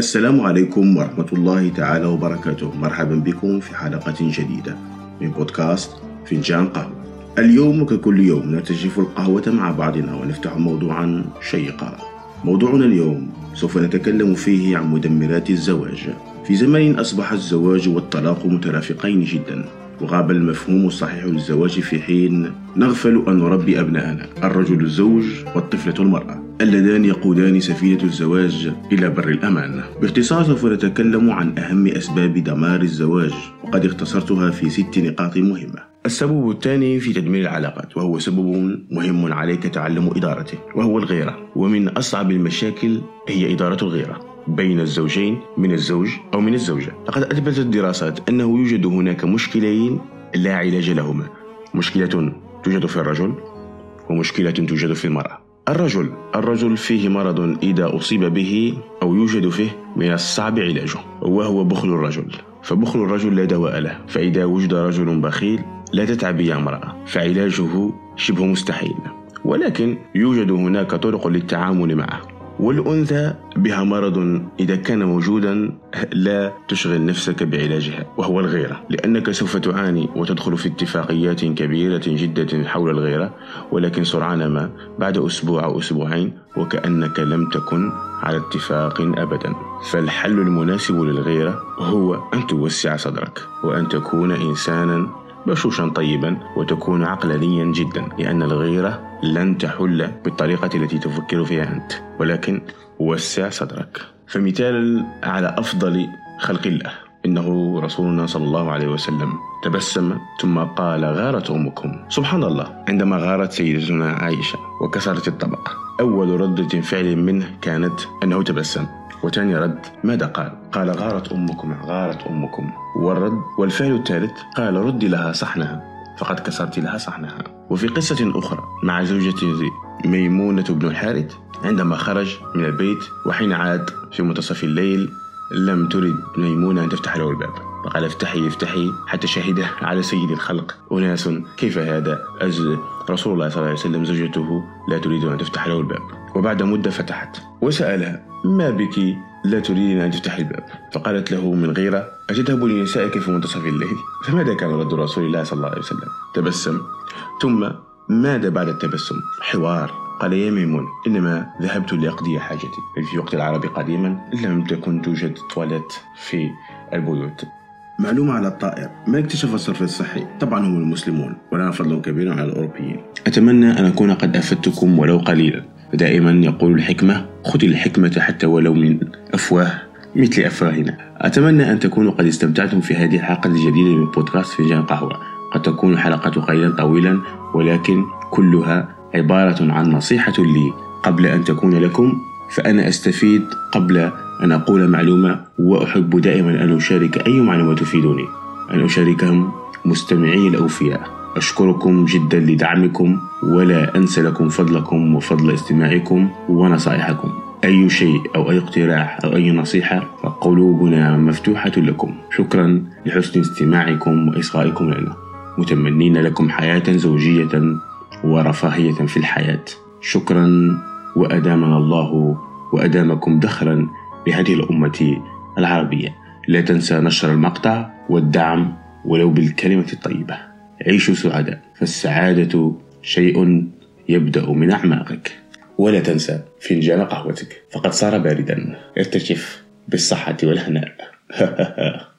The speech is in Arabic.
السلام عليكم ورحمة الله تعالى وبركاته. مرحبا بكم في حلقة جديدة من بودكاست فنجان قهوة. اليوم ككل يوم نرتجف القهوة مع بعضنا ونفتح موضوعا شيقا. موضوعنا اليوم سوف نتكلم فيه عن مدمرات الزواج. في زمن أصبح الزواج والطلاق مترافقين جدا وغاب المفهوم الصحيح للزواج في حين نغفل أن نربي أبناءنا الرجل الزوج والطفلة المرأة. اللذان يقودان سفينة الزواج إلى بر الأمان. باختصار سوف نتكلم عن أهم أسباب دمار الزواج وقد اختصرتها في ست نقاط مهمة. السبب الثاني في تدمير العلاقات وهو سبب مهم عليك تعلم إدارته وهو الغيرة. ومن أصعب المشاكل هي إدارة الغيرة بين الزوجين من الزوج أو من الزوجة. لقد أثبتت الدراسات أنه يوجد هناك مشكلين لا علاج لهما. مشكلة توجد في الرجل ومشكلة توجد في المرأة. الرجل الرجل فيه مرض إذا أصيب به أو يوجد فيه من الصعب علاجه وهو بخل الرجل. فبخل الرجل لا دواء له. فإذا وجد رجل بخيل لا تتعب يا امرأة. فعلاجه شبه مستحيل. ولكن يوجد هناك طرق للتعامل معه. والأنثى بها مرض إذا كان موجودا لا تشغل نفسك بعلاجها وهو الغيرة. لأنك سوف تعاني وتدخل في اتفاقيات كبيرة جدا حول الغيرة ولكن سرعان ما بعد أسبوع أو أسبوعين وكأنك لم تكن على اتفاق أبدا. فالحل المناسب للغيرة هو أن توسع صدرك وأن تكون إنسانا بشوشا طيبا وتكون عقلانيا جدا لأن الغيرة لن تحل بالطريقة التي تفكر فيها أنت ولكن وسع صدرك. فمثال على أفضل خلق الله. إنه رسولنا صلى الله عليه وسلم تبسم ثم قال غارت أمكم. سبحان الله عندما غارت سيدتنا عائشة وكسرت الطبق أول ردة فعل منه كانت أنه تبسم. وثاني رد ماذا قال؟ قال غارت أمكم غارت أمكم. والرد والفعل الثالث قال ردي لها صحنها. فقد كسرت لها صحنها. وفي قصة أخرى مع زوجة ميمونة بن الحارث عندما خرج من البيت وحين عاد في منتصف الليل لم ترد ميمونة أن تفتح له الباب. فقال افتحي افتحي حتى شهد على سيد الخلق. أناس كيف هذا؟ أجل رسول الله صلى الله عليه وسلم زوجته لا تريد أن تفتح له الباب. وبعد مدة فتحت. وسألها ما بك؟ لا تريدين أن تفتحي الباب. فقالت له من غيرة أتذهب لنسائك في منتصف الليل؟ فماذا كان رد رسول الله صلى الله عليه وسلم؟ تبسم. ثم ماذا بعد التبسم؟ حوار. قال يا ميمون إنما ذهبت لأقضي حاجتي. في وقت العرب قديما لم تكن توجد تواليت في البيوت. معلومة على الطائر. من اكتشف الصرف الصحي. طبعا هم المسلمون ولنا فضل كبير على الأوروبيين. أتمنى أن أكون قد أفدتكم ولو قليلا. دائما يقول الحكمة خذ الحكمة حتى ولو من أفواه مثل أفواهنا. أتمنى أن تكونوا قد استمتعتم في هذه الحلقة الجديدة من بودكاست فنجان قهوة. قد تكون الحلقة قليلا طويلا ولكن كلها عبارة عن نصيحة لي. قبل أن تكون لكم فأنا أستفيد قبل أن أقول معلومة وأحب دائما أن أشارك أي معلومة تفيدني. أن أشاركهم مستمعي الأوفياء. أشكركم جدا لدعمكم ولا أنسى لكم فضلكم وفضل استماعكم ونصائحكم. أي شيء أو أي اقتراح أو أي نصيحة فقلوبنا مفتوحة لكم. شكرا لحسن استماعكم وإصغائكم لنا. متمنين لكم حياة زوجية ورفاهية في الحياة. شكرا وأدامنا الله وأدامكم دخلا لهذه الأمة العربية. لا تنسى نشر المقطع والدعم ولو بالكلمة الطيبة. عيشوا سعداء فالسعادة شيء يبدأ من أعماقك. ولا تنسى فنجان قهوتك. فقد صار باردا. ارتجف بالصحة والهناء